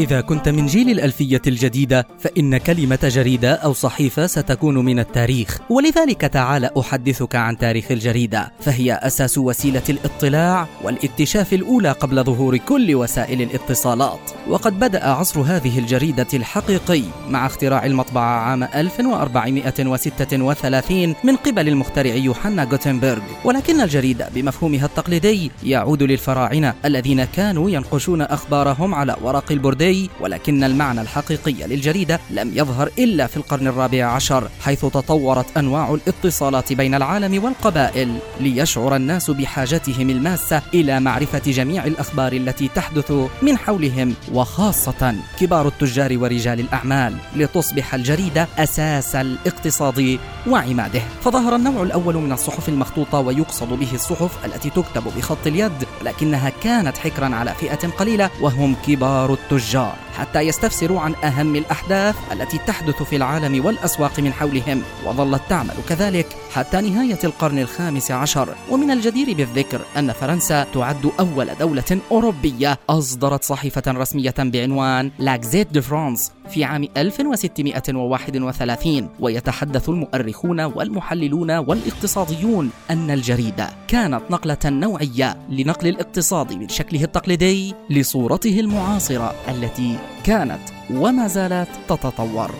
إذا كنت من جيل الألفية الجديدة فإن كلمة جريدة أو صحيفة ستكون من التاريخ. ولذلك تعال أحدثك عن تاريخ الجريدة. فهي أساس وسيلة الاطلاع والاكتشاف الأولى قبل ظهور كل وسائل الاتصالات. وقد بدأ عصر هذه الجريدة الحقيقي مع اختراع المطبعة عام 1436 من قبل المخترع يوحنا غوتنبرغ. ولكن الجريدة بمفهومها التقليدي يعود للفراعنة الذين كانوا ينقشون أخبارهم على ورق البردي الجريدي ولكن المعنى الحقيقي للجريدة لم يظهر إلا في القرن الرابع عشر حيث تطورت أنواع الاتصالات بين العالم والقبائل ليشعر الناس بحاجتهم الماسة إلى معرفة جميع الأخبار التي تحدث من حولهم وخاصة كبار التجار ورجال الأعمال لتصبح الجريدة أساس الاقتصاد وعماده. فظهر النوع الأول من الصحف المخطوطة ويقصد به الصحف التي تكتب بخط اليد لكنها كانت حكرا على فئة قليلة وهم كبار التجار. التجار حتى يستفسروا عن أهم الأحداث التي تحدث في العالم والأسواق من حولهم وظلت تعمل كذلك حتى نهاية القرن الخامس عشر. ومن الجدير بالذكر أن فرنسا تعد أول دولة أوروبية أصدرت صحيفة رسمية بعنوان لاكزيت دي فرانس في عام 1631 ويتحدث المؤرخون والمحللون والاقتصاديون أن الجريدة كانت نقلة نوعية لنقل الاقتصاد من شكله التقليدي لصورته المعاصرة التي كانت وما زالت تتطور.